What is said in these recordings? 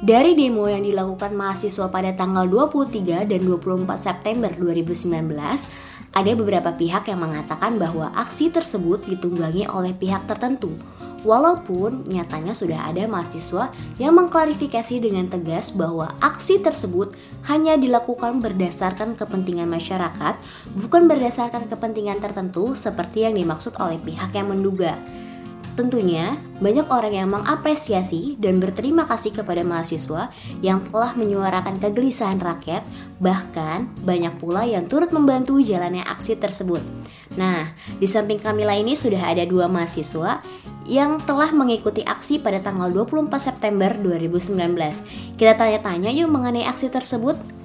Dari demo yang dilakukan mahasiswa pada tanggal 23 dan 24 September 2019, ada beberapa pihak yang mengatakan bahwa aksi tersebut ditunggangi oleh pihak tertentu. Walaupun nyatanya sudah ada mahasiswa yang mengklarifikasi dengan tegas bahwa aksi tersebut hanya dilakukan berdasarkan kepentingan masyarakat, bukan berdasarkan kepentingan tertentu seperti yang dimaksud oleh pihak yang menduga. Tentunya, banyak orang yang mengapresiasi dan berterima kasih kepada mahasiswa yang telah menyuarakan kegelisahan rakyat, bahkan banyak pula yang turut membantu jalannya aksi tersebut. Nah, di samping Kamila ini sudah ada dua mahasiswa yang telah mengikuti aksi pada tanggal 24 September 2019. Kita tanya-tanya yuk mengenai aksi tersebut.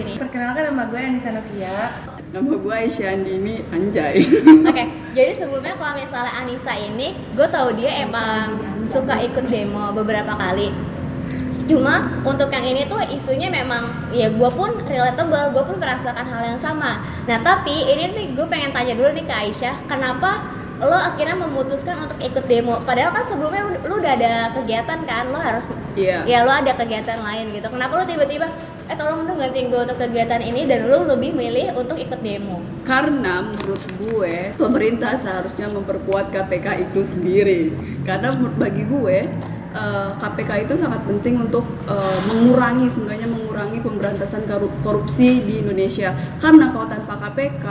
Memperkenalkan diri. Perkenalkan nama gue Anissa Novia. Nama gue Aisyah Andini Anjay. Oke, jadi sebelumnya kalau misalnya Anissa ini, gue tahu dia emang suka ikut demo beberapa kali. Cuma untuk yang ini tuh isunya memang ya gue pun relatable, gue pun merasakan hal yang sama. Nah tapi ini nih gue pengen tanya dulu nih ke Aisyah, kenapa lo akhirnya memutuskan untuk ikut demo? Padahal kan sebelumnya lo udah ada kegiatan kan, lo harus Iya. ya lo ada kegiatan lain gitu. Kenapa lo tiba-tiba eh tolong dong gantiin gue untuk kegiatan ini dan lo lebih milih untuk ikut demo? Karena menurut gue pemerintah seharusnya memperkuat KPK itu sendiri. Karena bagi gue eh, KPK itu sangat penting untuk eh, mengurangi seenggaknya mengurangi pemberantasan korup- korupsi di Indonesia. Karena kalau tanpa KPK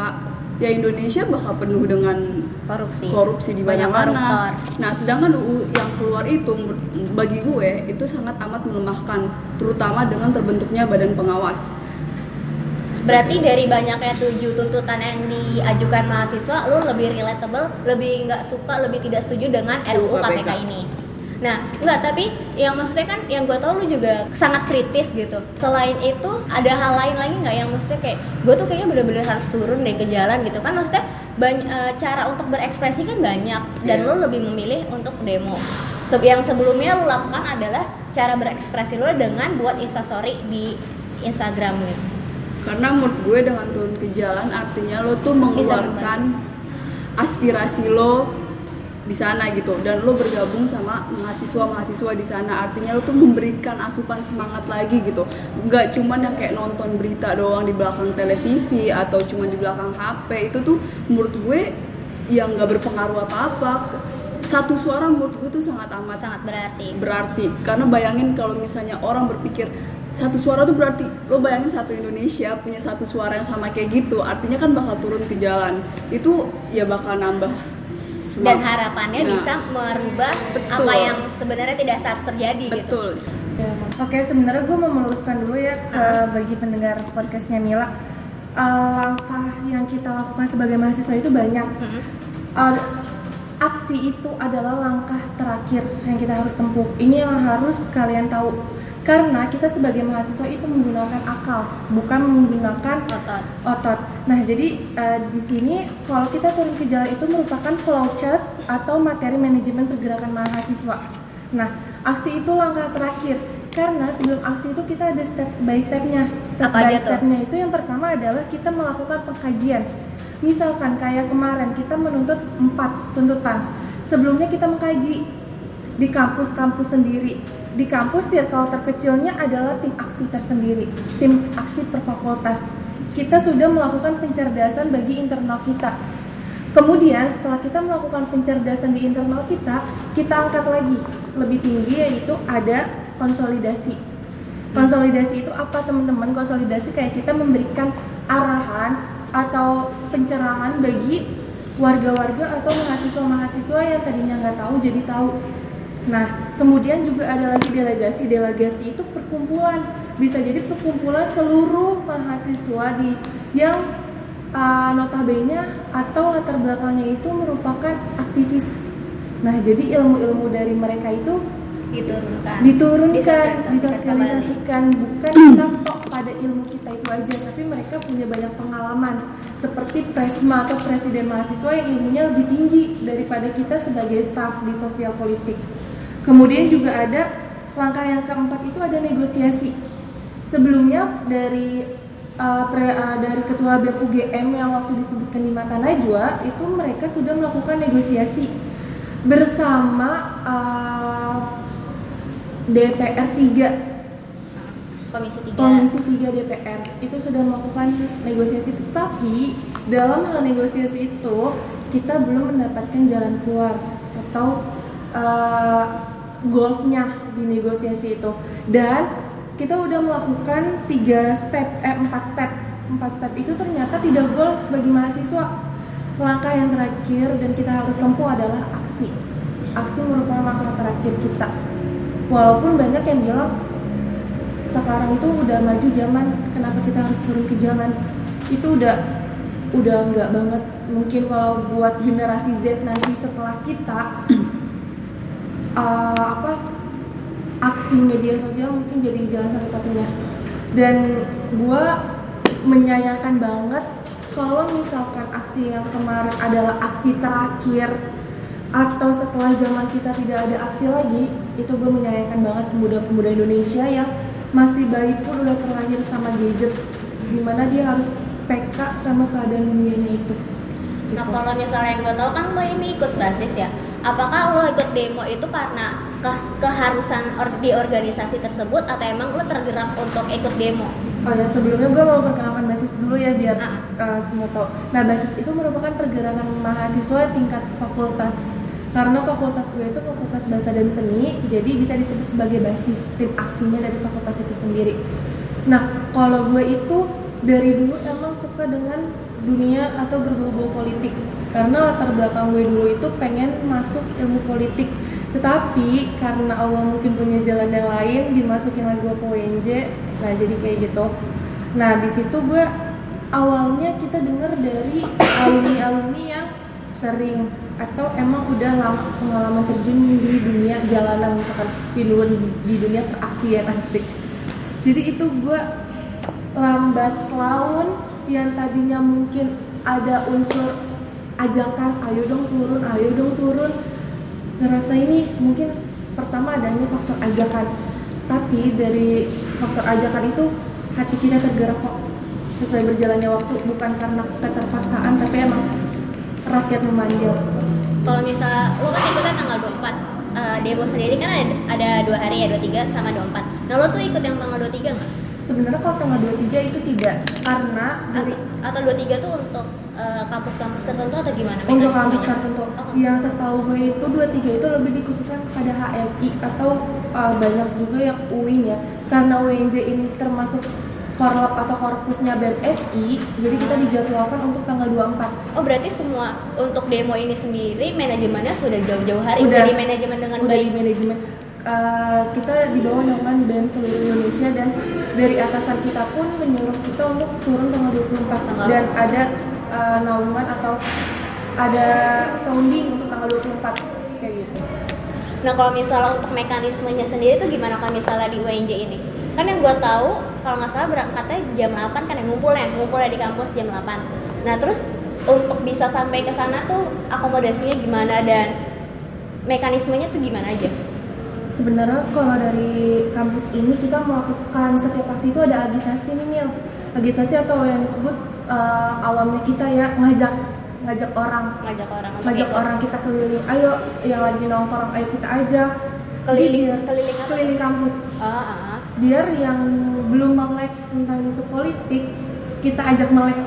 ya Indonesia bakal penuh dengan Korupsi. korupsi di Banyak mana-mana. Nah, sedangkan UU yang keluar itu bagi gue itu sangat amat melemahkan, terutama dengan terbentuknya badan pengawas. Berarti dari banyaknya tujuh tuntutan yang diajukan mahasiswa, lo lebih relatable, lebih nggak suka, lebih tidak setuju dengan RUU KPK. ini. Nah, nggak tapi yang maksudnya kan yang gue tahu lo juga sangat kritis gitu. Selain itu ada hal lain lagi nggak yang maksudnya kayak gue tuh kayaknya bener-bener harus turun deh ke jalan gitu kan maksudnya bany- eh, cara untuk berekspresi kan banyak dan Iya. lo lebih memilih untuk demo. Se- yang sebelumnya lo lakukan adalah cara berekspresi lo dengan buat instastory di Instagram gitu. Karena menurut gue dengan turun ke jalan artinya lo tuh mengeluarkan aspirasi lo di sana gitu. Dan lo bergabung sama mahasiswa-mahasiswa di sana. Artinya lo tuh memberikan asupan semangat lagi gitu. Nggak cuman yang kayak nonton berita doang di belakang televisi atau cuma di belakang HP itu tuh menurut gue yang nggak berpengaruh apa-apa. Satu suara menurut gue tuh sangat amat sangat berarti. berarti. Karena bayangin kalau misalnya orang berpikir satu suara tuh berarti lo bayangin satu Indonesia punya satu suara yang sama kayak gitu artinya kan bakal turun ke jalan. Itu ya bakal nambah dan harapannya Nah, bisa merubah Betul. apa yang sebenarnya tidak seharus terjadi gitu betul Oke, sebenarnya gue mau meluruskan dulu ya ke bagi pendengar podcastnya Mila. Eh, langkah yang kita lakukan sebagai mahasiswa itu banyak. Eh, aksi itu adalah langkah terakhir yang kita harus tempuh. Ini yang harus kalian tahu. Karena kita sebagai mahasiswa itu menggunakan akal, bukan menggunakan otot otot. Nah, jadi eh, di sini kalau kita turun ke jalan itu merupakan flowchart atau materi manajemen pergerakan mahasiswa. Nah, aksi itu langkah terakhir karena sebelum aksi itu kita ada step by stepnya. Step Apa by stepnya itu yang pertama adalah kita melakukan pengkajian. Misalkan kayak kemarin kita menuntut empat tuntutan. Sebelumnya kita mengkaji di kampus-kampus sendiri. Di kampus circle terkecilnya adalah tim aksi tersendiri, tim aksi per fakultas. Kita sudah melakukan pencerdasan bagi internal kita. Kemudian setelah kita melakukan pencerdasan di internal kita, kita angkat lagi lebih tinggi yaitu ada konsolidasi. Konsolidasi itu apa teman-teman? Konsolidasi kayak kita memberikan arahan atau pencerahan bagi warga-warga atau mahasiswa-mahasiswa yang tadinya nggak tahu jadi tahu. Nah, kemudian juga ada lagi delegasi. Delegasi itu perkumpulan. Bisa jadi perkumpulan seluruh mahasiswa di yang uh, notabene atau latar belakangnya itu merupakan aktivis. Nah, jadi ilmu-ilmu dari mereka itu diturunkan diturunkan, Disosialisasikan disosialisasikan, bukan kita tok pada ilmu kita itu aja, tapi mereka punya banyak pengalaman seperti presma atau presiden mahasiswa yang ilmunya lebih tinggi daripada kita sebagai staf di sosial politik. Kemudian juga ada langkah yang keempat itu ada negosiasi. Sebelumnya dari uh, pre, uh, dari ketua BEM UGM yang waktu disebutkan di mata Najwa itu mereka sudah melakukan negosiasi bersama uh, DPR 3 Komisi 3. Komisi 3 DPR itu sudah melakukan negosiasi tetapi dalam hal negosiasi itu kita belum mendapatkan jalan keluar atau uh, goalsnya di negosiasi itu. Dan kita udah melakukan tiga step eh empat step. Empat step itu ternyata tidak goals bagi mahasiswa. Langkah yang terakhir dan kita harus tempuh adalah aksi. Aksi merupakan langkah terakhir kita. Walaupun banyak yang bilang sekarang itu udah maju zaman kenapa kita harus turun ke jalan itu udah udah nggak banget. Mungkin kalau buat generasi Z nanti setelah kita uh, apa aksi media sosial mungkin jadi jalan satu-satunya. Dan gue menyayangkan banget kalau misalkan aksi yang kemarin adalah aksi terakhir atau setelah zaman kita tidak ada aksi lagi itu gue menyayangkan banget pemuda-pemuda Indonesia yang masih bayi pun udah terlahir sama gadget di mana dia harus peka sama keadaan dunianya itu. Nah gitu. kalau misalnya yang gue tau kan lo ini ikut basis ya apakah lo ikut demo itu karena ke keharusan or di organisasi tersebut atau emang lo tergerak untuk ikut demo Oh ya sebelumnya gue mau perkenalkan basis dulu ya biar ah. uh, semua tahu. Nah basis itu merupakan pergerakan mahasiswa tingkat fakultas karena fakultas gue itu fakultas bahasa dan seni jadi bisa disebut sebagai basis tim aksinya dari fakultas itu sendiri nah kalau gue itu dari dulu emang suka dengan dunia atau berbau politik karena latar belakang gue dulu itu pengen masuk ilmu politik. Tetapi karena Allah mungkin punya jalan yang lain dimasukin lagi gue ke UNJ nah jadi kayak gitu. Nah di situ gue awalnya kita dengar dari alumni alumni yang sering atau emang udah lama pengalaman terjun di dunia jalanan misalkan di dunia, di dunia peraksian asik. Jadi itu gue lambat laun yang tadinya mungkin ada unsur ajakan ayo dong turun ayo dong turun. Ngerasa ini mungkin pertama adanya faktor ajakan. Tapi dari faktor ajakan itu hati kita tergerak kok. Sesuai berjalannya waktu bukan karena keterpaksaan tapi emang rakyat memanggil. Kalau misal lo kan ikutnya tanggal 24 uh, demo sendiri kan ada ada dua hari ya 23 sama 24 nah lo tuh ikut yang tanggal 23 nggak? Sebenarnya kalau tanggal 23 itu tidak karena dari atau, atau 23 tuh untuk uh, kampus-kampus tertentu atau gimana? Untuk kampus tertentu. Oh, yang setahu gue itu 23 itu lebih dikhususkan pada HMI atau uh, banyak juga yang UIN ya. Karena UNJ ini termasuk korlap atau korpusnya BMSI jadi kita dijadwalkan untuk tanggal 24 oh berarti semua untuk demo ini sendiri manajemennya sudah jauh-jauh hari? Udah. Di manajemen dengan udah baik? di manajemen. Uh, kita di bawah naungan BEM seluruh Indonesia dan dari atasan kita pun menyuruh kita untuk turun tanggal 24 tanggal. dan ada uh, naungan atau ada sounding untuk tanggal 24 kayak gitu. Nah kalau misalnya untuk mekanismenya sendiri itu gimana kalau misalnya di UNJ ini? Kan yang gue tahu kalau nggak salah berangkatnya jam 8 kan yang ngumpul ya ngumpulnya di kampus jam 8 nah terus untuk bisa sampai ke sana tuh akomodasinya gimana dan mekanismenya tuh gimana aja? Sebenarnya kalau dari kampus ini kita melakukan setiap aksi itu ada agitasi nih Mil. Agitasi atau yang disebut uh, awamnya kita ya ngajak ngajak orang. Ngajak orang ngajak orang kita keliling. Ayo yang lagi nongkrong ayo kita ajak. Keliling keliling keliling kampus. Uh, uh biar yang belum melek tentang isu politik kita ajak melek.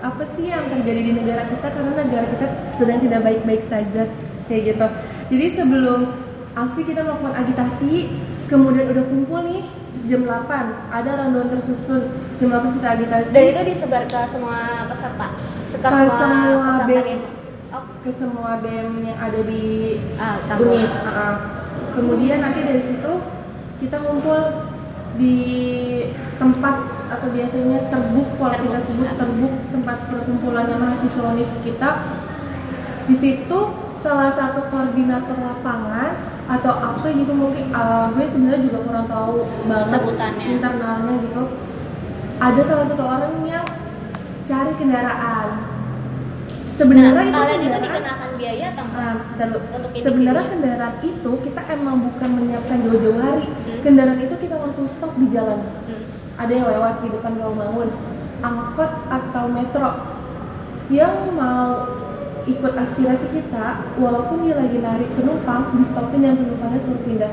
Apa sih yang terjadi di negara kita? Karena negara kita sedang tidak baik-baik saja. Kayak gitu. Jadi sebelum aksi kita melakukan agitasi kemudian udah kumpul nih jam 8 ada rundown tersusun. Jam 8 kita agitasi. Dan itu disebar ke semua peserta? Ke, ke semua, semua BEM oh. ke semua BEM yang ada di uh, Uni uh, uh. kemudian nanti dari situ kita ngumpul di tempat atau biasanya terbuk kalau kita sebut terbuk tempat perkumpulannya mahasiswa univ kita. Di situ salah satu koordinator lapangan atau apa gitu mungkin uh, gue sebenarnya juga kurang tahu banget sebutannya. internalnya gitu. Ada salah satu orang yang cari kendaraan. Sebenarnya nah, itu kendaraan itu dikenakan biaya atau untuk sebenarnya kendaraan itu kita emang bukan menyiapkan jauh-jauh hari. Hmm. kendaraan itu kita langsung stop di jalan. Hmm. ada yang lewat di depan ruang bangun angkot atau metro. Yang mau ikut aspirasi kita walaupun dia lagi narik penumpang di stopin dan penumpangnya suruh pindah.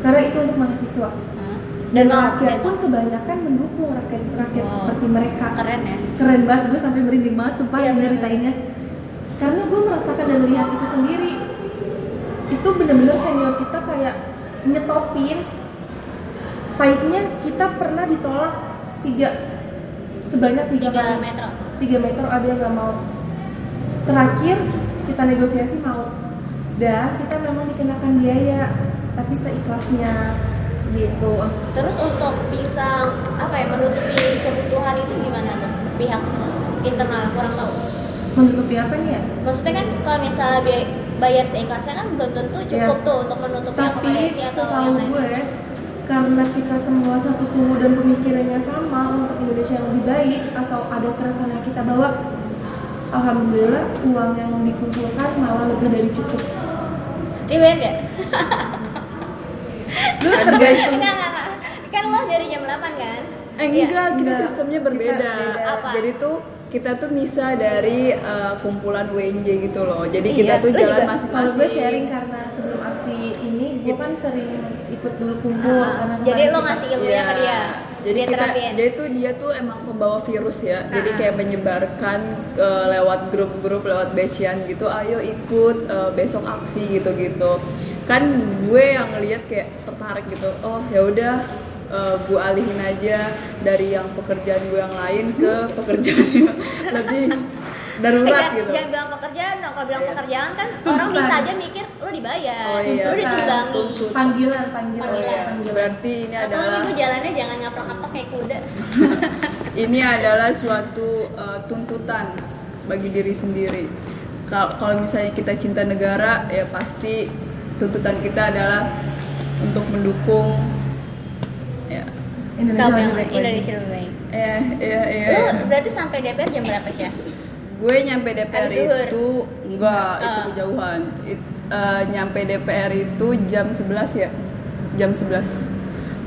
Karena itu untuk mahasiswa. Hah? dan Emang rakyat pun kebanyakan mendukung rakyat rakyat Wow. seperti mereka. keren ya. Keren banget gue sampai merinding banget sumpah bener-bener. ceritanya. Karena gue merasakan dan lihat itu sendiri itu bener-bener senior kita kayak nyetopin pahitnya kita pernah ditolak tiga sebanyak tiga, tiga kali. metro. Tiga metro ada yang nggak mau terakhir kita negosiasi mau. Dan kita memang dikenakan biaya tapi seikhlasnya gitu. Terus untuk bisa apa ya menutupi kebutuhan itu gimana tuh pihak internal kurang tahu. Menutupi apa nih ya? Maksudnya kan kalau misalnya bi- bayar seikhlasnya kan belum tentu cukup Iya. tuh untuk menutupi tapi setahu lain. gue karena kita semua satu suhu dan pemikirannya sama untuk Indonesia yang lebih baik atau ada keresahan yang kita bawa alhamdulillah uang yang dikumpulkan malah lebih dari cukup bayar nggak? lu Kan tergantung Enggak, enggak, enggak. Kan lo dari jam 8 kan? Eh Iya. enggak, kita Enggak. sistemnya Kita berbeda. beda. Apa? Jadi tuh kita tuh bisa dari uh, kumpulan WNJ gitu loh. Jadi Iya, kita tuh lu jalan juga? masing-masing. kalau gue sharing karena sebelum aksi ini gue kan sering ikut dulu kumpul Ah, karena jadi lo kita- ngasih ilmunya ke dia. Jadi dia kita, jadi tuh dia tuh emang pembawa virus ya. Jadi Ah. kayak menyebarkan uh, lewat grup-grup, lewat batchian gitu. Ayo ikut uh, besok aksi gitu-gitu. Kan gue yang ngeliat kayak tertarik gitu. Oh ya udah. uh, gue alihin aja dari yang pekerjaan gue yang lain ke pekerjaan yang lebih darurat Eh, gitu. Jangan bilang pekerjaan dong. Kalau bilang Iya. pekerjaan kan orang Tuntutan. bisa aja mikir lo dibayar, Oh, iya. lo ditunggangi. Tuntut. panggilan panggilan, Oh, iya. panggilan. Berarti ini Atau adalah ibu jalannya jangan ngaplok-ngaplok kayak kuda. ini adalah suatu uh, tuntutan bagi diri sendiri. Kal- Kalau misalnya kita cinta negara, ya pasti tuntutan kita adalah untuk mendukung ya Indonesia lebih baik. Indonesia lebih baik. ya ya ya. Lo berarti sampai DPR jam berapa sih? Gue nyampe DPR itu enggak, itu Ah. kejauhan. It- uh, nyampe DPR itu jam 11 ya. Jam 11.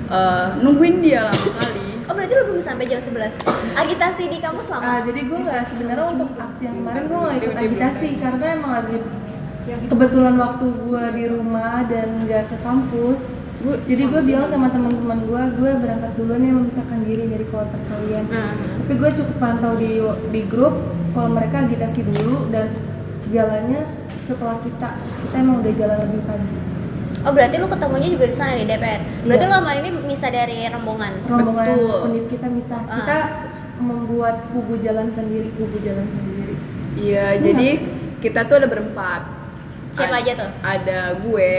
Uh, nungguin dia lama kali. Oh berarti lo belum sampai jam 11 Agitasi di kampus lama? Ah, jadi gue nggak sebenarnya untuk aksi yang kemarin gue nggak ikut agitasi karena emang lagi kebetulan waktu gue di rumah dan nggak ke kampus. Gua, jadi gue bilang sama teman-teman gue, gue berangkat dulu nih memisahkan diri dari kloter kalian. Hmm. Tapi gue cukup pantau di di grup kalau mereka agitasi dulu dan jalannya setelah kita kita emang udah jalan lebih pagi. Oh berarti lu ketemunya juga di sana di DPR. Berarti Iya. lo kemarin ini bisa dari rombongan. Rombongan Betul. univ kita misah. Ah. Kita membuat kubu jalan sendiri, kubu jalan sendiri. Iya, jadi kita tuh ada berempat. Siapa aja tuh? Ada gue,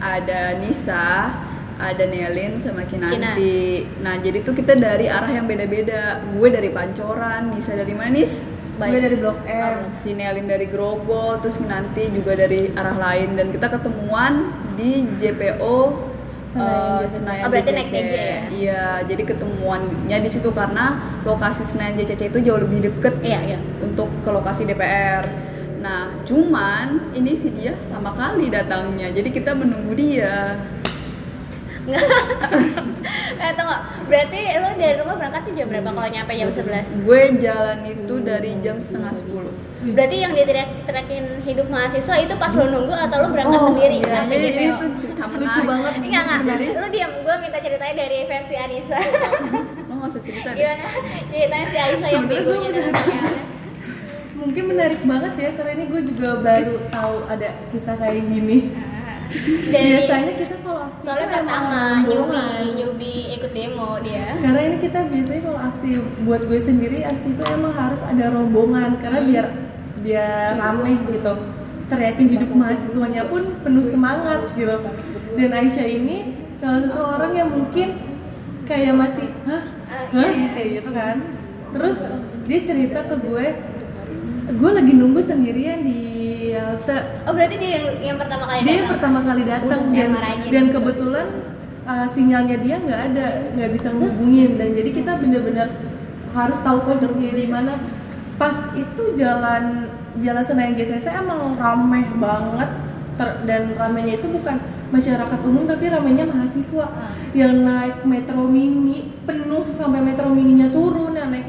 ada Nisa, ada Nelin sama Kinanti. Nah, jadi tuh kita dari arah yang beda-beda. Gue dari Pancoran, Nisa dari Manis, Gue dari Blok M. si Nelin dari Grogol, terus Kinanti juga dari arah lain dan kita ketemuan di JPO Senayan JCC. Senayan Oh, berarti JCC. naik ya? Iya, jadi ketemuannya di situ karena lokasi Senayan JCC itu jauh lebih deket Iya iya. untuk ke lokasi DPR. Nah, cuman ini si dia lama kali datangnya, jadi kita menunggu dia. eh tunggu. Berarti lo dari rumah berangkatnya jam berapa kalau nyampe jam 11? Gue jalan itu dari jam setengah sepuluh. Berarti yang diteriak-teriakin hidup mahasiswa itu pas lo nunggu atau lo berangkat Oh, sendiri iya. Ini, JPO? tuh cerita Lucu banget. Enggak enggak. Jadi, Lo diam, gue minta ceritanya dari versi Anissa. lo gak usah cerita. Gimana ceritanya si Anissa yang begonya Mungkin menarik banget ya karena ini gue juga baru tahu ada kisah kayak gini. Dari Biasanya kita kalau aksi soalnya pertama nyubi nyubi ikut demo dia. Karena ini kita biasanya kalau aksi buat gue sendiri aksi itu emang harus ada rombongan karena Hmm. biar biar rame gitu. Teriakin hidup mahasiswanya pun penuh semangat gitu. Dan Aisyah ini salah satu orang yang mungkin kayak masih hah Ah, hah iya. kayak gitu kan. Terus dia cerita ke gue, gue lagi nunggu sendirian di halte Oh berarti dia yang, yang pertama kali dia yang datang? pertama kali datang dan rajin. dan kebetulan uh, sinyalnya dia nggak ada nggak bisa ngehubungin dan jadi kita bener-bener harus tahu posisinya di mana pas itu jalan jalan Senayan JCC emang ramai banget ter- dan ramainya itu bukan masyarakat umum tapi ramainya mahasiswa Ah. yang naik metro mini penuh sampai metro mininya turun yang naik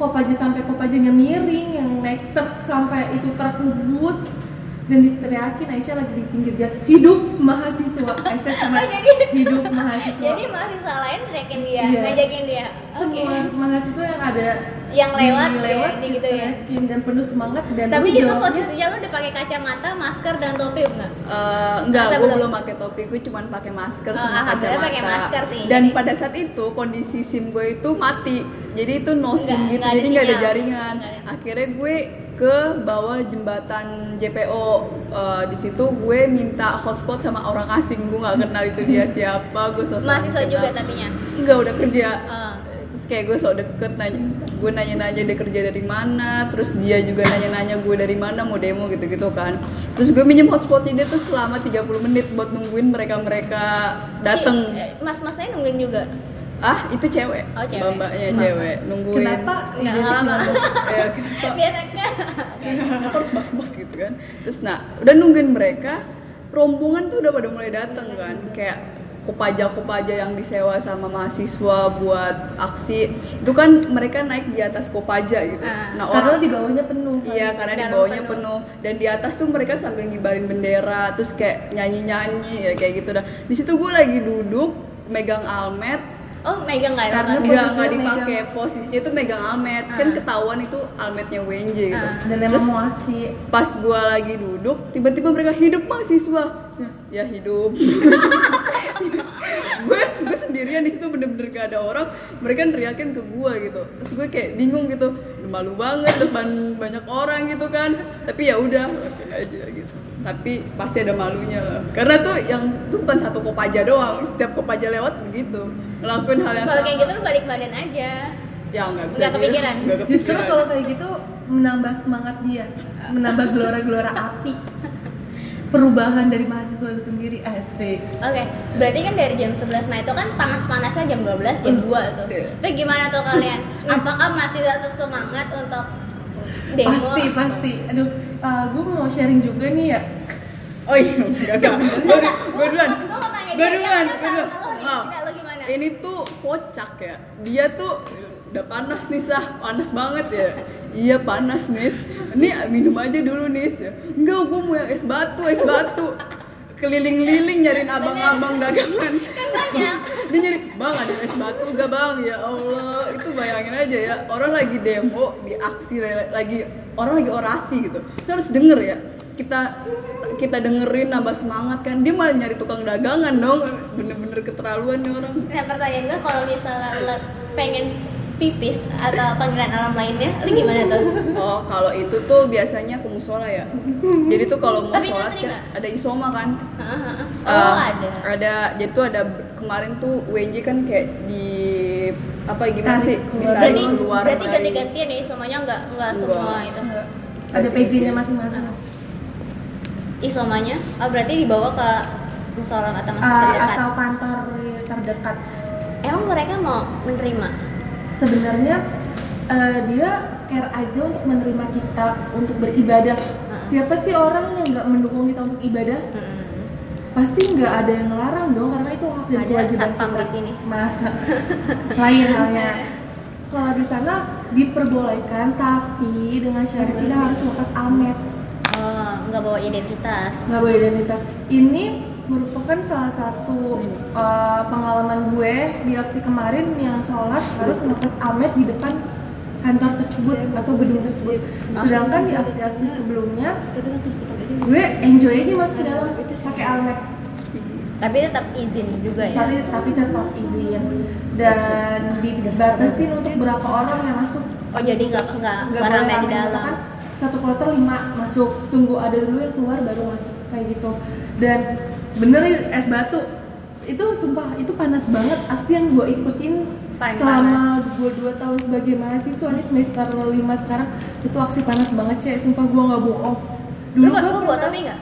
Kopaja sampai Kopajanya miring yang naik truk sampai itu truk dan diteriakin Aisyah lagi di pinggir jalan hidup mahasiswa Aisyah sama Oh, jadi- hidup mahasiswa Jadi mahasiswa lain teriakin dia, Iya. ngajakin dia. Semua mahasiswa yang ada Yang lewat, di ya, lewat di gitu ya. diteriakin dan penuh semangat dan Tapi itu jawabnya, posisinya lu udah pakai kacamata, masker dan topi enggak? Eh, enggak, Atau gue belum? belum pakai topi, gue cuma pakai masker Oh, sama kacamata. pakai masker sih. Dan Jadi- pada saat itu kondisi SIM gue itu mati, jadi itu no SIM gitu, nggak ada jadi nggak ada jaringan. Nggak ada. Akhirnya gue ke bawah jembatan JPO, Eh, di situ gue minta hotspot sama orang asing, gue nggak kenal itu dia siapa, gue sosok Mahasiswa juga tapinya. Enggak udah kerja. Ah. Terus kayak gue sok deket nanya, gue nanya-nanya dia kerja dari mana, terus dia juga nanya-nanya gue dari mana mau demo gitu-gitu kan. Terus gue minjem hotspotnya dia tuh selama 30 menit buat nungguin mereka-mereka dateng. Si, eh, mas-masnya nungguin juga. Ah, itu cewek. Oh, cewek. Kenapa? cewek nungguin. kenapa Nggak lama. Ya, kenapa? Biasa kan? Kenapa harus bas-bas gitu kan terus nah udah nungguin mereka rombongan tuh udah pada mulai datang kan kayak kopaja-kopaja yang disewa sama mahasiswa buat aksi itu kan mereka naik di atas kopaja gitu Ah. nah karena orang di bawahnya penuh Iya karena di bawahnya penuh. penuh. dan di atas tuh mereka sambil ngibarin bendera terus kayak nyanyi nyanyi ya kayak gitu dah di situ gue lagi duduk megang almet Oh, megang nggak Karena posisinya nggak dipakai. megang- Posisinya tuh megang almet. Kan Ah. ketahuan itu almetnya WNJ gitu. Ah. dan emang Terus aksi pas gua lagi duduk, tiba-tiba mereka hidup mahasiswa. Ya, ya hidup. gue gue sendirian di situ bener-bener gak ada orang. Mereka neriakin ke gua gitu. Terus gue kayak bingung gitu. Malu banget depan banyak orang gitu kan. Tapi ya udah, aja gitu. Tapi pasti ada malunya lah. Karena tuh yang tuh bukan satu kopaja doang. Setiap kopaja lewat begitu. Ngelakuin hal yang Kalau kayak gitu lu balik badan aja. Ya nggak bisa. Nggak gitu. kepikiran? Nggak justru kepikiran. kalau kayak gitu menambah semangat dia menambah gelora-gelora api perubahan dari mahasiswa itu sendiri asik Oke, berarti kan dari jam 11 Nah itu kan panas-panasnya jam 12, jam 2 tuh Iya. Itu gimana tuh kalian? Apakah masih tetap semangat untuk demo? pasti pasti aduh gue mau sharing juga nih ya Oh iya, enggak enggak. Gue gue duluan. Gue nih? Ini tuh kocak ya. Dia tuh udah panas nih sah, panas banget ya. Iya panas nis. Ini minum aja dulu nis. Enggak, gue mau yang es batu, es batu. Keliling-liling nyariin abang-abang dagangan. Kan banyak Dia nyari, bang ada es batu gak bang? Ya Allah, itu bayangin aja ya. Orang lagi demo, di aksi, lagi orang lagi orasi gitu. Kita harus denger ya. Kita kita dengerin nambah semangat kan. Dia malah nyari tukang dagangan dong. Bener-bener keterlaluan nih orang. Nah pertanyaan gue kalau misalnya pengen pipis atau panggilan alam lainnya, lu gimana tuh? Oh kalau itu tuh biasanya ke musola ya. Jadi tuh kalau mau Tapi sholat ngantri kan nggak? ada isoma kan? Heeh, heeh. Oh ada. Ada, jadi tuh ada kemarin tuh WNJ kan kayak di apa gimana sih? keluar. ditarik Berarti, keluar berarti dari- ganti-gantian ya isomanya? Nggak nggak semua itu. Enggak. ada PJ-nya masing-masing. Isomanya, oh berarti dibawa ke musola atau masjid Ah, terdekat? atau kantor terdekat. Emang mereka mau menerima? Sebenarnya eh, dia care aja untuk menerima kita untuk beribadah. Siapa sih orang yang nggak mendukung kita untuk ibadah? Pasti nggak ada yang ngelarang dong karena itu hak dan kewajiban kita. di sini. Nah, lain halnya. Kalau di sana diperbolehkan tapi dengan syarat kita harus lepas almet Oh, nggak bawa identitas. nggak boleh identitas. Ini merupakan salah satu uh, pengalaman gue di aksi kemarin yang sholat harus lepas almet di depan kantor tersebut atau gedung tersebut. Sedangkan di aksi-aksi sebelumnya gue enjoy aja masuk ke dalam pakai almet Tapi tetap izin juga ya. tapi tapi tetap izin. Dan dibatasin untuk berapa orang yang masuk. Oh jadi nggak nggak nggak boleh di dalam. misalkan satu kloter lima masuk. Tunggu ada dulu yang keluar baru masuk kayak gitu. Dan bener es batu. Itu sumpah itu panas banget. Aksi yang gue ikutin Paling selama gue dua tahun sebagai mahasiswa nih semester lima sekarang itu aksi panas banget cek. Sumpah gue nggak bohong. Lu dulu gue nggak?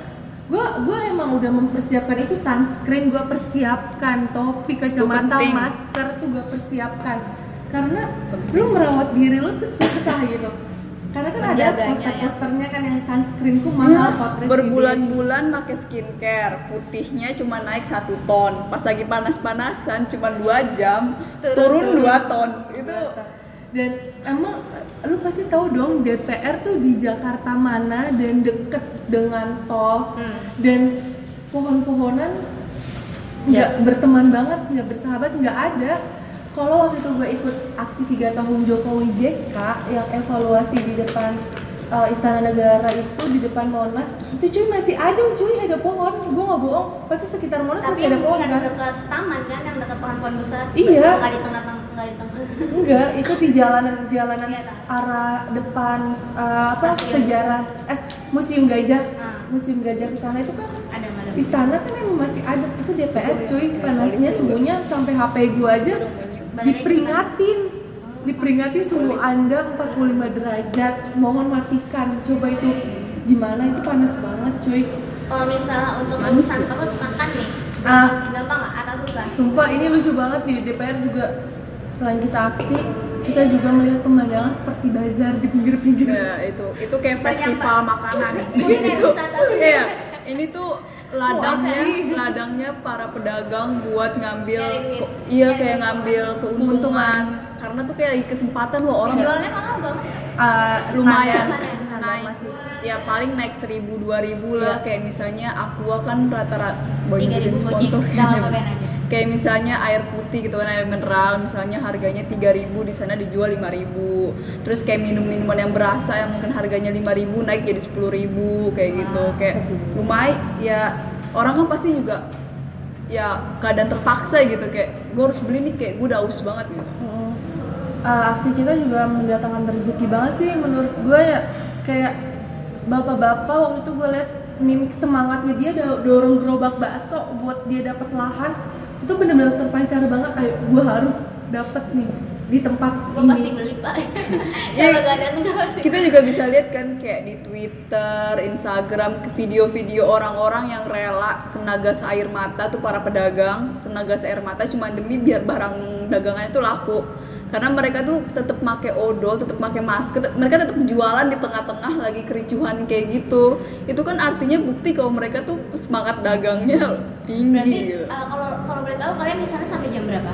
gue gue emang udah mempersiapkan itu sunscreen gue persiapkan topi kacamata masker tuh gue persiapkan. Karena lu merawat diri lu tuh susah gitu karena kan ada Menjaganya, ya. poster-posternya kan yang sunscreenku mahal Presiden. berbulan-bulan pakai skincare putihnya cuma naik satu ton pas lagi panas-panasan cuma dua jam Turun. turun, dua ton itu dan emang lu pasti tahu dong DPR tuh di Jakarta mana dan deket dengan tol Hmm. dan pohon-pohonan nggak berteman banget nggak bersahabat nggak ada kalau waktu itu gue ikut aksi tiga tahun Jokowi JK yang evaluasi di depan uh, Istana Negara itu di depan Monas itu cuy masih ada cuy ada pohon gue nggak bohong pasti sekitar Monas Tapi masih ada pohon yang kan dekat taman kan, yang dekat pohon-pohon besar. Iya. Nggak di tengah-tengah, nggak di tengah. enggak itu di jalanan-jalanan Iya, tahu. arah depan uh, apa Stasiun. sejarah eh museum gajah Ah. museum gajah ke sana itu kan ada ada. istana kan emang masih ada itu DPR cuy panasnya suhunya sampai HP gua aja diperingatin. Diperingatin. Suhu anda 45 derajat mohon matikan. Coba itu gimana? Itu panas banget cuy. Kalau misalnya untuk urusan perut makan nih, ah. Gampang nggak? Atau susah? sumpah ini lucu banget di DPR juga. Selain kita aksi kita juga melihat pemandangan seperti bazar di pinggir-pinggir. Ya, itu. Itu kayak Banyak, festival makanan. Iya, ini tuh ladangnya ladangnya para pedagang buat ngambil iya kayak duit. ngambil keuntungan karena tuh kayak kesempatan loh orang Dijualnya mahal banget ya? Ah, lumayan naik masih. ya paling naik seribu dua ribu lah Iya. kayak misalnya aqua kan rata-rata Tiga ribu aja. Kayak misalnya air putih gitu kan air mineral misalnya harganya 3000 di sana dijual 5000 terus kayak minum-minuman yang berasa yang mungkin harganya 5000 naik jadi 10000 kayak gitu. Wah. kayak lumayan ya orang kan pasti juga ya keadaan terpaksa gitu. Kayak gue harus beli nih kayak gue udah aus banget gitu. Uh, aksi kita juga mendatangkan rezeki banget sih menurut gue ya. Kayak bapak-bapak waktu itu gue liat mimik semangatnya dia do- dorong gerobak bakso buat dia dapat lahan itu bener-bener terpancar banget ayo gue harus dapat nih di tempat Gue pasti beli pak. Iya. Kalau nggak pasti. kita juga bisa lihat kan kayak di Twitter, Instagram, ke video-video orang-orang yang rela kena gas air mata tuh para pedagang kena gas air mata cuma demi biar barang dagangannya tuh laku karena mereka tuh tetap pakai odol, tetap pakai masker, tet- mereka tetap jualan di tengah-tengah lagi kericuhan kayak gitu. Itu kan artinya bukti kalau mereka tuh semangat dagangnya tinggi. Berarti gitu. uh, kalau kalau boleh tahu kalian di sana sampai jam berapa?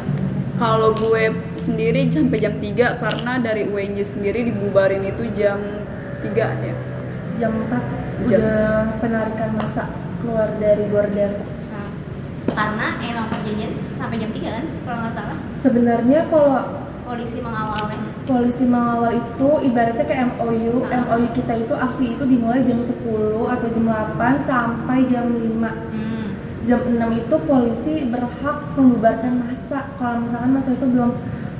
Kalau gue sendiri sampai jam 3 karena dari UNJ sendiri dibubarin itu jam 3 ya. jam 4 Jam- udah penarikan masa keluar dari border Nah, karena emang perjanjian sampai jam 3 kan kalau nggak salah sebenarnya kalau polisi mengawalnya. Polisi mengawal itu ibaratnya kayak MOU Ah. MOU kita itu aksi itu dimulai jam 10 atau jam 8 sampai jam 5 hmm. jam 6 itu polisi berhak membubarkan masa. Kalau misalkan masa itu belum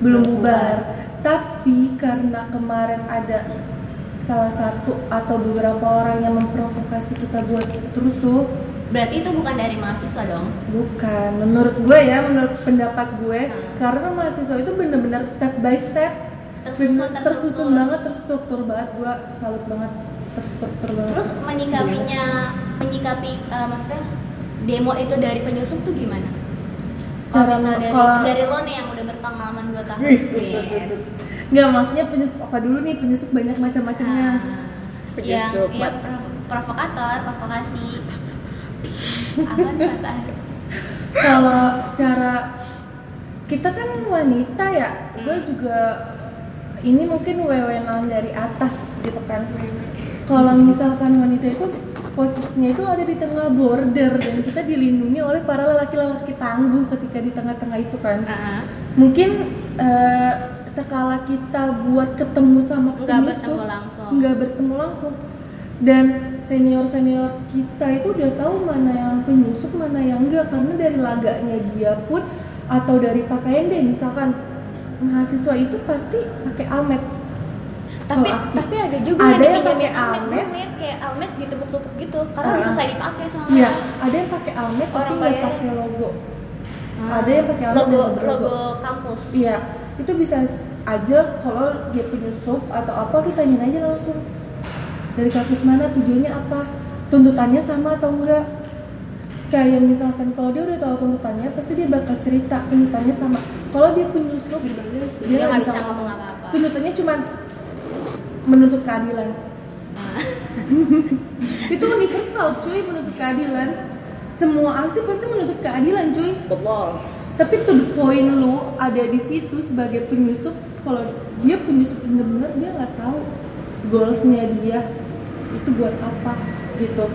belum bubar. Tapi karena kemarin ada salah satu atau beberapa orang yang memprovokasi kita buat rusuh berarti itu bukan dari mahasiswa dong bukan menurut gue ya menurut pendapat gue Hmm. karena mahasiswa itu bener-bener step by step Tersusun, terstruktur. tersusun banget terstruktur banget gue salut banget terstruktur banget terus menyikapinya menyikapi uh, maksudnya demo itu dari penyusup tuh gimana Cara kalau misalnya dari, kalau- dari lo nih yang udah berpengalaman 2 tahun Yes, yes, yes, yes. Nggak, maksudnya penyusup apa dulu nih? Penyusup banyak macam-macamnya. Ah, yang Penyusup, ya, pro- provokator provokasi Kalau cara kita kan wanita ya, gue juga ini mungkin wewenang dari atas gitu kan. Kalau misalkan wanita itu posisinya itu ada di tengah border dan kita dilindungi oleh para lelaki-lelaki tangguh ketika di tengah-tengah itu kan. Ah, Mungkin eh, skala kita buat ketemu sama Nggak bertemu langsung. nggak bertemu langsung dan senior senior kita itu udah tahu mana yang penyusup mana yang enggak karena dari laganya dia pun atau dari pakaian deh misalkan mahasiswa itu pasti pakai almet tapi Kalau aksi. tapi ada juga Ada yang dipinjemin pakai almet, almet. almet, kayak almet ditepuk-tepuk gitu karena Ah. bisa saya dipakai sama Iya, ada yang pakai almet tapi nggak pakai logo. Ah. Ada yang pakai almet logo logo berlogo. kampus Iya, itu bisa aja kalau dia penyusup atau apa lu tanyain aja langsung dari kampus mana tujuannya apa? Tuntutannya sama atau enggak? Kayak misalkan kalau dia udah tahu tuntutannya pasti dia bakal cerita tuntutannya sama. Kalau dia penyusup dia Dia nggak bisa ngomong apa-apa. tuntutannya cuma menuntut keadilan. Nah, itu universal cuy menuntut keadilan. Semua aksi pasti menuntut keadilan cuy. Betul. tapi to the point lu ada di situ sebagai penyusup kalau dia penyusup bener-bener dia nggak tahu goalsnya dia itu buat apa gitu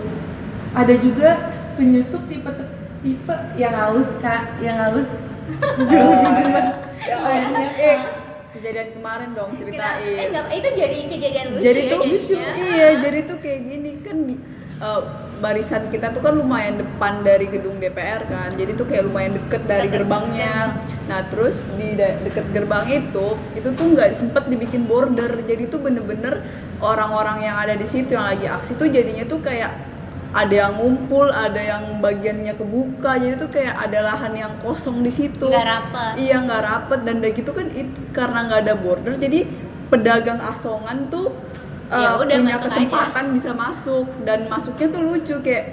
ada juga penyusup tipe tipe yang haus kak yang haus jauh gitu Ya, Kayaknya. eh, kejadian kemarin dong Kenapa? Eh, ceritain. enggak, itu jadi kejadian lucu jadi ya tuh jadinya. iya jadi tuh kayak gini kan di eh, barisan kita tuh kan lumayan depan dari gedung DPR kan. Jadi tuh kayak lumayan deket dari Deket, gerbangnya. Nah terus di deket gerbang itu itu tuh nggak sempet dibikin border. Jadi tuh bener-bener orang-orang yang ada di situ yang lagi aksi tuh jadinya tuh kayak ada yang ngumpul, ada yang bagiannya kebuka, jadi tuh kayak ada lahan yang kosong di situ. Nggak rapet. Iya nggak rapet. Dan udah gitu kan it, karena nggak ada border, jadi pedagang asongan tuh Ya uh, udah, punya masuk kesempatan bisa masuk. Dan masuknya tuh lucu kayak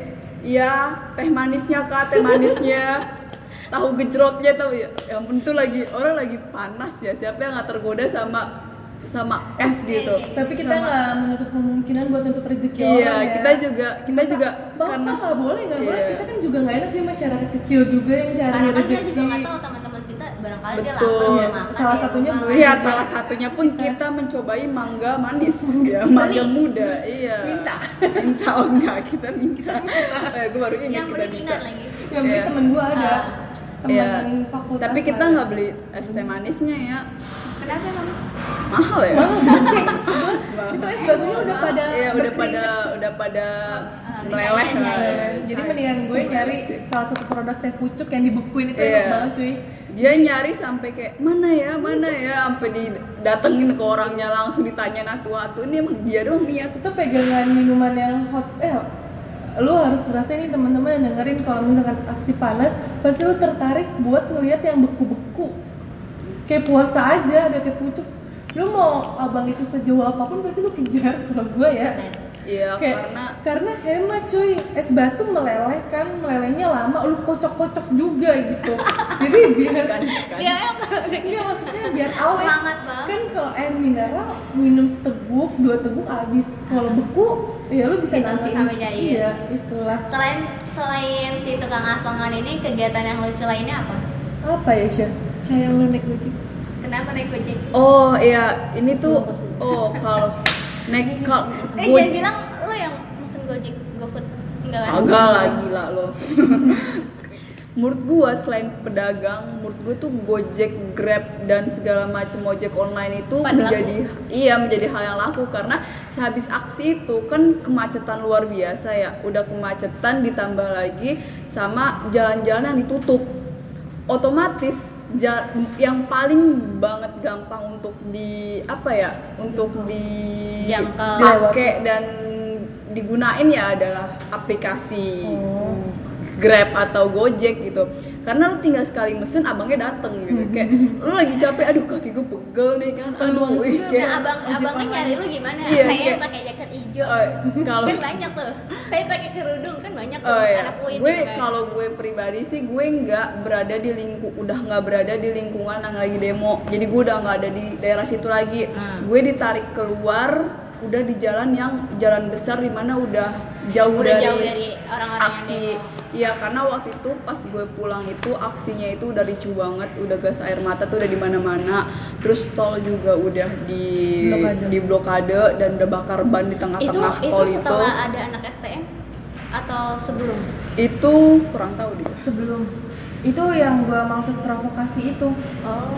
ya teh manisnya kak teh manisnya? Tahu gejrotnya tahu ya. Yang penting lagi orang lagi panas ya. Siapa yang nggak tergoda sama sama es gitu? tapi kita nggak menutup kemungkinan buat nutup rezeki iya orang ya. kita juga kita Masa juga bapak karena nggak boleh nggak boleh. Iya. kita kan juga nggak enak di masyarakat kecil juga yang cari Karena kan kita rezeki juga nggak tahu teman-teman kita barangkali dia Betul. lapar makan. Salah ya, satunya gue. Iya, salah satunya pun kita mencobai mangga manis, ya, mangga muda, iya. Minta. minta oh enggak, kita minta. Eh, gue baru ingat Yang kita beli minta. lagi. yang beli Iya. temen gue ada Ah. teman Iya. fakultas Tapi kita nggak beli es teh manisnya ya, Kenapa emang? mahal ya. Mahal itu es batunya udah pada Iya, udah pada udah pada Ah, meleleh dicairkan lah. ya. Jadi mendingan gue nyari salah satu produk teh pucuk yang dibekuin itu Iya. enak banget cuy Dia nyari sampai kayak mana ya, mana ya, sampai didatengin ke orangnya langsung ditanya atu-atu ini emang dia doang niat. itu pegangan minuman yang hot eh lu harus ngerasain nih teman-teman yang dengerin kalau misalkan aksi panas pasti lu tertarik buat ngelihat yang beku-beku. Kayak puasa aja ada teh pucuk. Lu mau abang itu sejauh apa pun pasti lu kejar kalau gue ya Iya, kayak karena karena hemat cuy es batu meleleh kan melelehnya lama lu kocok-kocok juga gitu jadi biar kan, kan. Iya gitu. maksudnya biar awet Semangat banget. Kan kalau air mineral minum seteguk, dua teguk habis. Kalau beku ya lu bisa nanti sampai cair. Iya, itulah. Selain selain si tukang asongan ini kegiatan yang lucu lainnya apa? Apa ya, Syah? Kayak lu naik kucing. Kenapa naik kucing? Oh iya, ini tuh oh kalau naik kalau Eh gue jangan bilang lo yang mesen Gojek, GoFood Enggak kan? agak lah gila lo. menurut gua selain pedagang, menurut gua tuh Gojek, Grab dan segala macam ojek online itu Pada menjadi iya menjadi hal yang laku karena sehabis aksi itu kan kemacetan luar biasa ya. Udah kemacetan ditambah lagi sama jalan-jalan yang ditutup. Otomatis yang paling banget gampang untuk di apa ya untuk di pakai dan digunain ya adalah aplikasi. Oh. Grab atau Gojek gitu karena lu tinggal sekali mesen abangnya dateng gitu kayak lu lagi capek aduh kaki gue pegel nih kan aduh ih, juga, kayak Nah, abang abangnya nyari lu gimana? Iya, saya kayak- pakai jaket hijau. Oh, kalau- kan banyak tuh. Saya pakai kerudung kan banyak tuh Oh ya, anak gue juga. kalau gue pribadi sih gue nggak berada di lingkup udah nggak berada di lingkungan yang lagi demo. Jadi gue udah nggak ada di daerah situ lagi. Hmm. Gue ditarik keluar, udah di jalan yang jalan besar di mana udah jauh Udah dari, jauh dari orang-orang yang aksi. demo. Iya karena waktu itu pas gue pulang itu aksinya itu udah ricu banget, udah gas air mata tuh udah di mana-mana. Terus tol juga udah di Blokade. di blokade dan udah bakar ban di itu tengah-tengah itu tol setelah ada anak STM atau sebelum? itu kurang tahu deh. Sebelum itu yang gua maksud provokasi itu. Oh.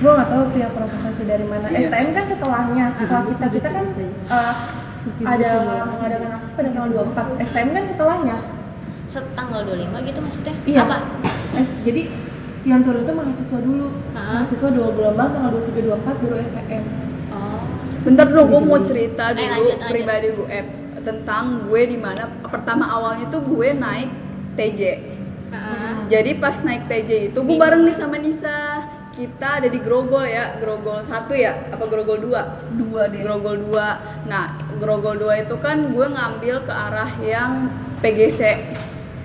Gua nggak tahu pihak provokasi dari mana. Iya. STM kan setelahnya, setelah kita kita kan eh, ada mengadakan aksi pada tanggal 24. STM kan setelahnya. Setanggal 25 gitu maksudnya? Iya. Apa? S- jadi yang turun itu mahasiswa dulu. Ah. Mahasiswa dua gelombang tanggal 23 24 baru STM. Oh. Bentar dong, gue mau cerita Eh, dulu lanjut, lanjut. pribadi gue eh, tentang gue di mana pertama awalnya tuh gue naik TJ. Heeh. Jadi pas naik TJ itu gue bareng nih sama Nisa. Kita ada di Grogol ya, Grogol satu ya, apa Grogol 2? Dua deh. Grogol 2. Nah, Grogol 2 itu kan gue ngambil ke arah yang PGC.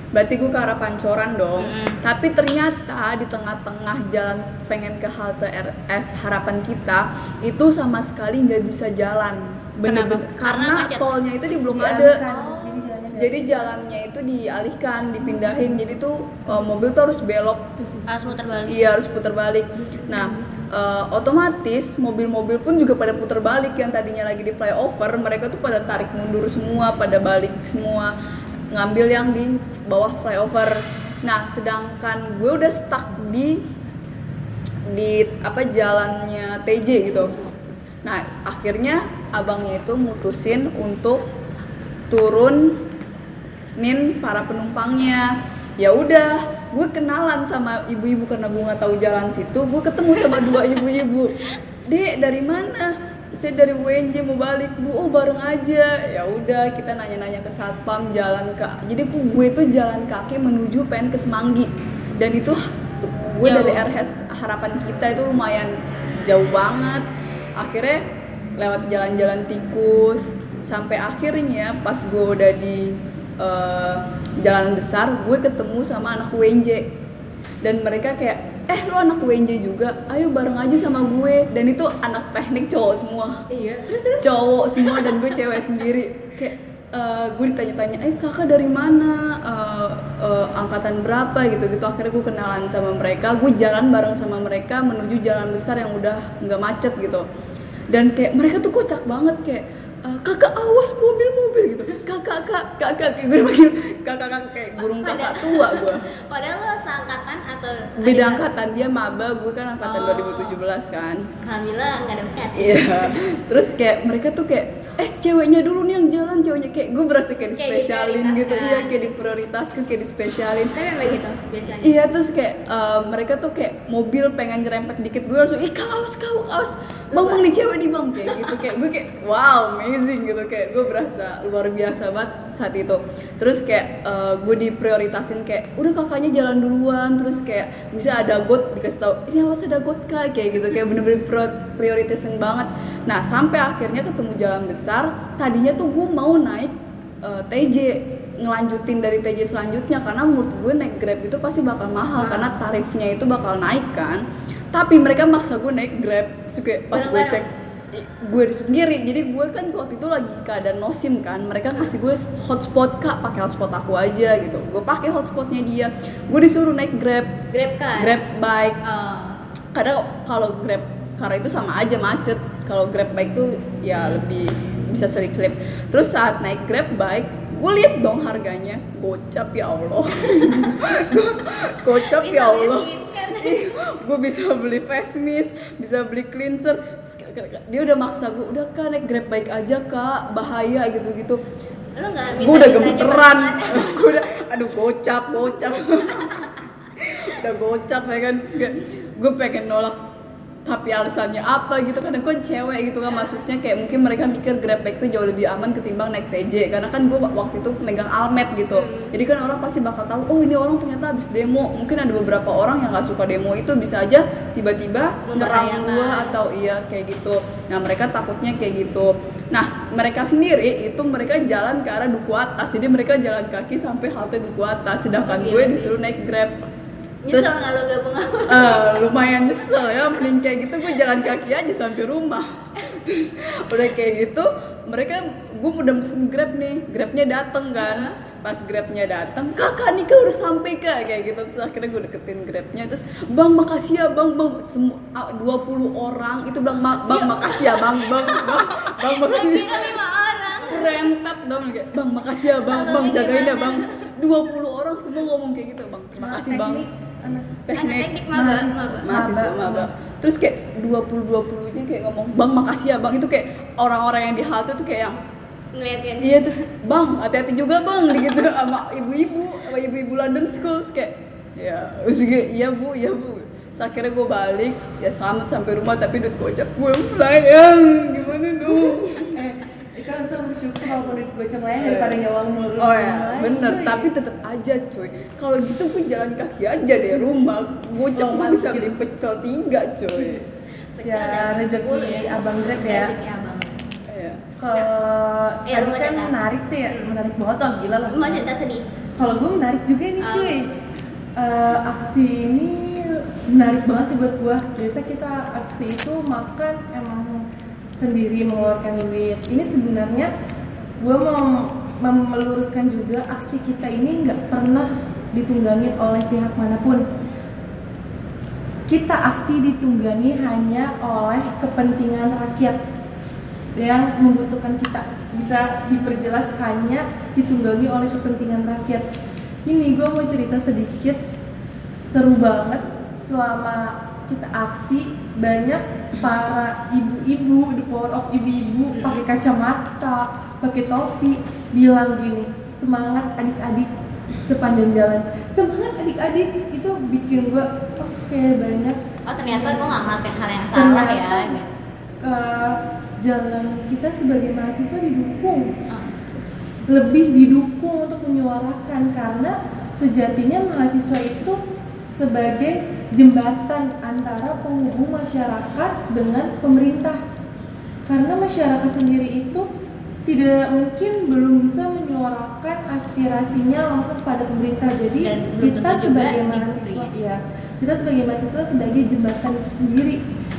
Berarti gue ke arah Pancoran dong. Mm-mm. Tapi ternyata di tengah-tengah jalan pengen ke halte RS Harapan kita itu sama sekali nggak bisa jalan. Bener-bener. Kenapa? Karena Karena tolnya itu di blokade. Dialihkan. Jadi jalannya Jadi jalannya itu dialihkan, dipindahin. Jadi tuh uh, mobil tuh harus belok Harus muter balik. Iya harus putar balik. Nah eh, otomatis mobil-mobil pun juga pada putar balik yang tadinya lagi di flyover mereka tuh pada tarik mundur semua pada balik semua ngambil yang di bawah flyover. Nah sedangkan gue udah stuck di di apa jalannya TJ gitu. Nah akhirnya abangnya itu mutusin untuk turunin para penumpangnya. Ya udah gue kenalan sama ibu-ibu karena gue nggak tahu jalan situ gue ketemu sama dua ibu-ibu. Dek dari mana saya dari WNJ mau balik bu oh bareng aja. Ya udah kita nanya-nanya ke satpam jalan ke jadi ku- gue tuh jalan kaki menuju pengen ke Semanggi. Dan itu gue Jauh. dari RHS harapan kita itu lumayan jauh banget. Akhirnya lewat jalan-jalan tikus sampai akhirnya pas gue udah di eh, jalan besar gue ketemu sama anak WNJ dan mereka kayak eh lo anak WNJ juga? Ayo bareng aja sama gue. Dan itu anak teknik cowok semua. Iya, terus terus. cowok semua dan gue cewek sendiri. Kayak eh, gue ditanya-tanya eh kakak dari mana? Eh, eh, angkatan berapa? Gitu gitu akhirnya gue kenalan sama mereka. Gue jalan bareng sama mereka menuju jalan besar yang udah nggak macet gitu. Dan kayak mereka tuh kocak banget. Kayak eh, kakak awas mobil-mobil gitu. Kakak kak kakak kayak gue panggil kakak kakak kayak burung kakak tua gue Padahal lo seangkatan atau beda angkatan. Dia maba gue kan angkatan Oh. 2017 kan. Alhamdulillah nggak ada dekat. Iya. Terus kayak mereka tuh kayak eh ceweknya dulu nih yang jalan ceweknya. Kayak gue berasa kayak Kayak dispesialin gitu. Diprioritaskan. iya kayak diprioritaskan kayak dispesialin. Tapi memang gitu biasanya. Iya terus kayak eh, mereka tuh kayak mobil pengen nyerempet dikit. Gue langsung ih kau awas kau awas. Bang bang nih cewek nih bang kayak gitu. Kayak gue kayak wow amazing gitu. Kayak gue berasa luar biasa banget saat itu. Terus kayak eh, gue diprioritasin kayak udah kakaknya jalan duluan. Terus kayak bisa ada got dikasih tahu ini awas ada got kak. Kayak gitu. Kayak bener-bener prioritasin banget. Nah sampai akhirnya ketemu jalan besar tadinya tuh gue mau naik eh, TJ ngelanjutin dari TJ selanjutnya. Karena menurut gue naik Grab itu pasti bakal mahal Nah. karena tarifnya itu bakal naik kan. Tapi mereka maksa gue naik Grab. Kayak pas gue cek gue sendiri. Jadi gue kan waktu itu lagi keadaan nosim kan. Mereka kasih gue hotspot kak pakai hotspot aku aja gitu. Gue pakai hotspotnya dia. Gue disuruh naik Grab. Grab kan? Grab bike. Oh. kadang kalau grab car itu sama aja macet. Kalau grab bike tuh ya lebih bisa sering slip terus saat naik grab bike gue lihat dong harganya. Gocap ya allah. Gocap ya allah gue bisa beli face mist bisa beli cleanser. Dia udah maksa gue udah kak naik grab bike aja kak. Bahaya gitu gitu nggak gue udah gemeteran. gue udah aduh gocap gocap. Udah gocap ya kan. Gue pengen nolak tapi alasannya apa gitu? Karena gue cewek gitu kan maksudnya kayak mungkin mereka mikir grab bike tuh jauh lebih aman ketimbang naik TJ karena kan gue waktu itu megang almet gitu. Hmm. jadi kan orang pasti bakal tahu oh ini orang ternyata habis demo. Mungkin ada beberapa orang yang nggak suka demo itu bisa aja tiba-tiba Membahayakan. gue atau iya kayak gitu. Nah mereka takutnya kayak gitu. Nah mereka sendiri itu mereka jalan ke arah duku atas. Jadi mereka jalan kaki sampai halte duku atas. Sedangkan Oh, gue gila. disuruh naik grab Nyesel nggak lo gabung sama? Eh, lumayan nyesel ya mending kayak gitu gue jalan kaki aja sampai rumah. Terus udah kayak gitu mereka gue udah mesen grab nih grabnya dateng kan. Pas grabnya dateng kakak nih kak udah sampai kak kayak gitu. Terus akhirnya gue deketin grabnya terus bang makasih ya bang bang. Semua 20 orang itu bilang "Ma- bang makasih ya bang bang bang bang makasih. Lima orang. rentet dong kayak bang makasih ya bang bang jagain ya bang. 20 orang semua ngomong kayak gitu bang terima kasih bang Teknik, anak Anak teknik maba, Mahasiswa. maba. mahasiswa Maba. maba terus kayak 20 20 nya kayak ngomong bang makasih ya bang itu kayak orang-orang yang di halte tuh kayak yang Ngeliatin. iya terus bang hati-hati juga bang gitu sama ibu-ibu sama ibu-ibu London School Terus kayak ya terus kayak iya bu iya bu Terus akhirnya gue balik ya selamat sampai rumah tapi duit gocap gue melayang gimana dong eh kita harus bersyukur walaupun duit gocap lain daripada nyawa mulu Oh ya, bener. Tapi tetap aja cuy. Kalau gitu gue jalan kaki aja deh rumah. Gue Romantis bisa gitu. beli pecel tiga cuy. Pecel Ya, dapat rezeki 10 abang Grab ya. Rezeki abang. Iya. kalau Iya, tadi lu mau kan cerita. menarik tuh ya Hmm. menarik banget oh gila lah Lu mau cerita sedih? kalau gue menarik juga nih Ah. cuy Eh, aksi ini menarik banget sih buat gue biasa kita aksi itu makan emang sendiri mengeluarkan duit. Ini sebenarnya gue mau mem- meluruskan juga aksi kita ini nggak pernah ditunggangin oleh pihak mana pun. Kita aksi ditunggangi hanya oleh kepentingan rakyat yang membutuhkan kita. Bisa diperjelas hanya ditunggangi oleh kepentingan rakyat. Ini gue mau cerita sedikit. Seru banget. Selama kita aksi banyak para ibu-ibu the power of ibu-ibu pakai kacamata pakai topi bilang gini semangat adik-adik sepanjang jalan. Semangat adik-adik itu bikin gue oke banyak. Oh ternyata gue nggak ngelakuin hal yang salah ya Ternyata, eh, jalan kita sebagai mahasiswa didukung. Ah. lebih didukung untuk menyuarakan karena sejatinya mahasiswa itu sebagai jembatan antara penghubung masyarakat dengan pemerintah. Karena masyarakat sendiri itu tidak mungkin belum bisa menyuarakan aspirasinya langsung pada pemerintah. Jadi Dan kita sebagai mahasiswa ya kita sebagai mahasiswa sebagai jembatan itu sendiri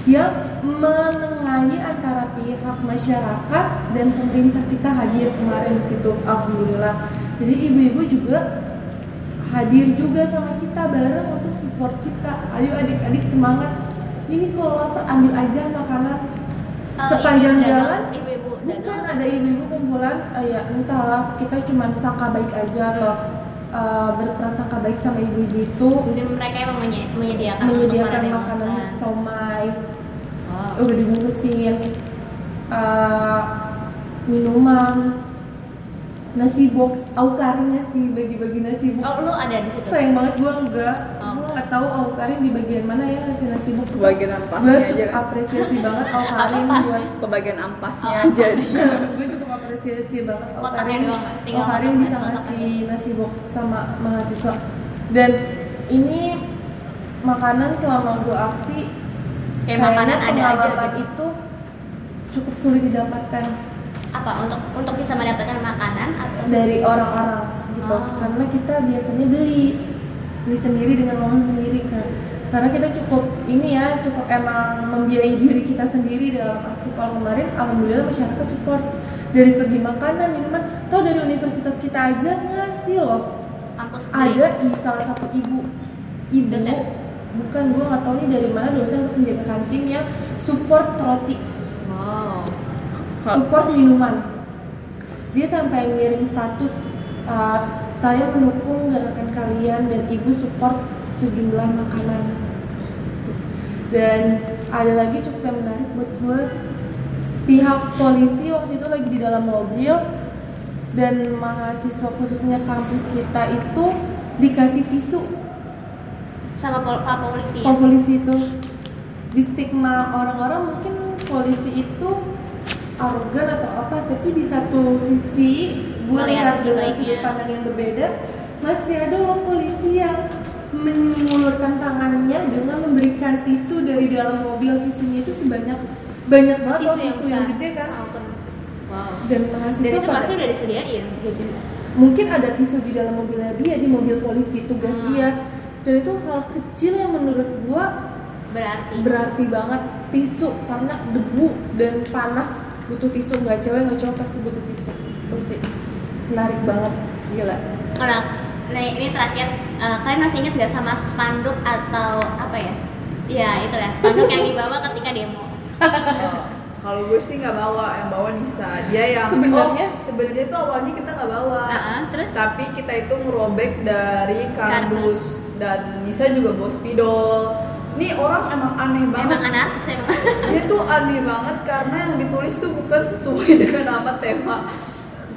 yang menengahi antara pihak masyarakat dan pemerintah. Kita hadir kemarin di situ alhamdulillah. Jadi ibu-ibu juga hadir juga sama kita bareng untuk support kita. Ayo adik-adik semangat. Ini kalau lapar ambil aja makanan. Eh, sepanjang dagang, jalan ibu-ibu bukan ada ibu-ibu kumpulan eh, ya entahlah kita cuma sangka baik aja atau eh, berprasangka baik sama ibu-ibu itu. Mungkin mereka emang menye- menyediakan, menyediakan makanan somai. Oh. udah dibungkusin eh, minuman nasi box au karingnya sih bagi-bagi nasi box oh lu ada di situ sayang banget gua enggak Oh, gua nggak tahu au karing di bagian mana ya ngasih nasi box. Bagian gua ampasnya cukup aja. apresiasi banget au karing Apa pas? buat ke bagian ampasnya Oh. aja gue cukup apresiasi banget au Kotaknya karing doang, Mbak. Tinggal au karing kotak- bisa ngasih nasi box sama mahasiswa dan ini makanan selama gue aksi Kayak makanan ada aja gitu. itu cukup sulit didapatkan apa untuk untuk bisa mendapatkan makanan atau? Dari orang-orang gitu. Oh. karena kita biasanya beli beli sendiri dengan uang sendiri kan karena kita cukup ini ya cukup emang membiayai diri kita sendiri dalam aksi kalau kemarin alhamdulillah masyarakat support. Dari segi makanan minuman tau dari universitas kita aja ngasih loh. Kampus ada sendiri? i- salah satu ibu ibu. Dosen? bukan gue nggak tahu nih dari mana dosen penjaga kantin yang support roti support minuman. Dia sampai ngirim status uh, saya mendukung gerakan kalian dan ibu support sejumlah makanan. Dan ada lagi cukup yang menarik buat gue pihak polisi waktu itu lagi di dalam mobil dan mahasiswa khususnya kampus kita itu dikasih tisu sama pol pak polisi ya? Polisi itu. Di stigma orang-orang mungkin polisi itu arogan atau apa tapi di satu sisi gue lihat dengan sudut pandang yang berbeda masih ada loh polisi yang mengulurkan tangannya dengan memberikan tisu dari dalam mobil. Tisunya itu sebanyak banyak banget loh tisu yang tisu yang gede kan. Oh, kan. wow. Dan dan mahasiswa itu pada- pasti udah disediain? Mungkin ada tisu di dalam mobilnya dia di mobil polisi tugas Hmm. dia. Dan itu hal kecil yang menurut gua berarti. berarti banget. Tisu karena debu dan panas butuh tisu nggak cewek nggak cowok pasti butuh tisu itu sih menarik banget gila Nah, nah ini terakhir eh, kalian masih ingat gak sama spanduk atau apa ya? Ya itu ya spanduk yang dibawa ketika demo. Oh, Kalau gue sih nggak bawa, yang bawa Nisa. Dia yang Sebenarnya? oh, sebenarnya tuh awalnya kita nggak bawa. Ah, terus? Tapi kita itu ngerobek dari Kardus. kardus dan Nisa juga bawa spidol. Ini orang emang aneh banget. Emang anarkis emang. Dia tuh aneh banget karena yang ditulis tuh bukan sesuai dengan nama tema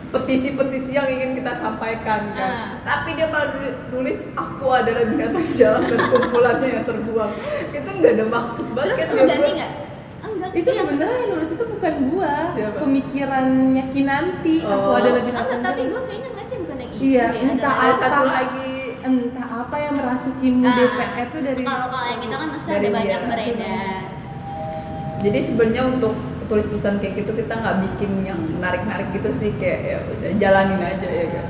petisi-petisi yang ingin kita sampaikan kan. Ah. Tapi dia malah nulis, nulis aku adalah binatang jalan dan kumpulannya yang terbuang. Itu nggak ada maksud banget. Terus kan, lu ganti nggak? Ah, Enggak. itu sebenarnya yang nulis itu bukan gua Siapa? pemikirannya Kinanti aku Oh. adalah Ah, binatang enggak, tapi jalan. gue kayaknya ngeliatnya bukan yang itu Iya, entah Ada apa. satu lagi entah apa yang merasukimu Ah, DPR itu dari Kalau kalau yang itu kan pasti ada banyak dia. beredar. Jadi sebenarnya untuk tulis tulisan kayak gitu kita nggak bikin yang menarik-narik gitu sih kayak ya udah jalanin aja ya kan.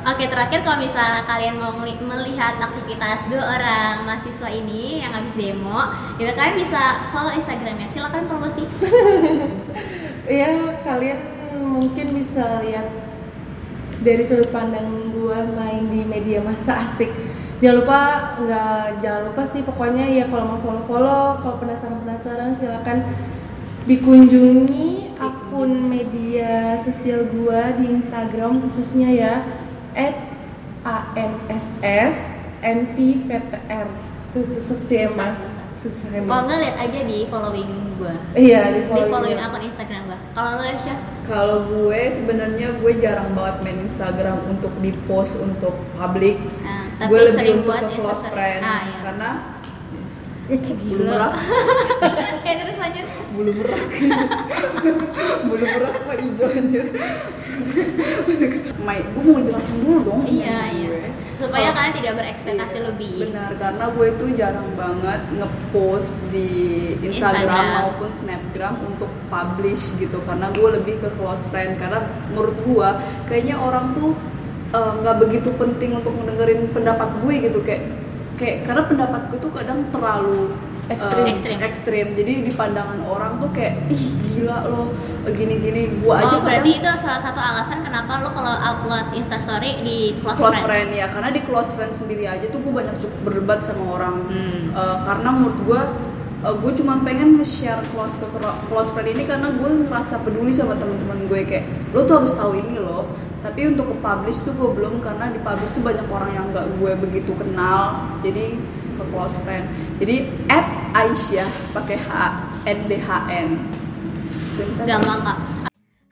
Oke terakhir kalau misalnya kalian mau melihat aktivitas dua orang mahasiswa ini yang habis demo, gitu kalian bisa follow Instagramnya. Silakan promosi. ya kalian mungkin bisa lihat dari sudut pandang gua main di media massa asik. Jangan lupa nggak jangan lupa sih pokoknya ya kalau mau follow follow. Kalau penasaran penasaran silakan dikunjungi akun media sosial gua di Instagram khususnya ya @anss nvvtr itu susah sih emang susah Kalau emang nggak lihat aja di following gue. iya di Di follow following akun Instagram gue. Kalau lo Syah? Kalau gue sebenarnya gue jarang banget main Instagram untuk di post untuk publik. Nah, tapi gue lebih sering untuk buat close friend Ah, iya. karena bulu merak, ya terus lanjut. bulu merak, bulu merak apa hijau anjir. Mai, gue mau jelasin dulu dong. Iya iya. gue. Supaya Kalau- kalian tidak berekspektasi Iya, lebih. Benar, karena gue itu jarang banget ngepost di Instagram, Instagram. maupun Snapgram untuk publish gitu karena gue lebih ke close friend karena menurut gue kayaknya orang tuh eh, nggak begitu penting untuk mendengarin pendapat gue gitu kayak kayak karena pendapat gue tuh kadang terlalu eh, Ekstrim. Ekstrim. ekstrim. jadi di pandangan orang tuh kayak ih gila lo gini-gini gue aja oh, berarti kadang- itu salah satu alasan kenapa lo kalau upload instastory di close, close friend. friend ya karena di close friend sendiri aja tuh gue banyak cukup berdebat sama orang Hmm. Eh, karena menurut gue eh, gue cuma pengen nge-share close ke close friend ini karena gue ngerasa peduli sama teman-teman gue kayak lo tuh harus tahu ini loh tapi untuk ke publish tuh gue belum karena di publish tuh banyak orang yang nggak gue begitu kenal jadi ke close friend jadi at Aisyah pakai H N D H N Gampang kak.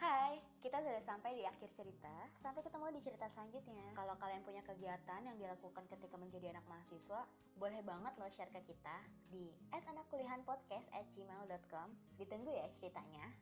Hai, kita sudah sampai di akhir cerita. Sampai ketemu di cerita selanjutnya. Kalau kalian punya kegiatan yang dilakukan ketika menjadi anak mahasiswa, boleh banget lo share ke kita di @anakkuliahanpodcast@gmail.com. Ditunggu ya ceritanya.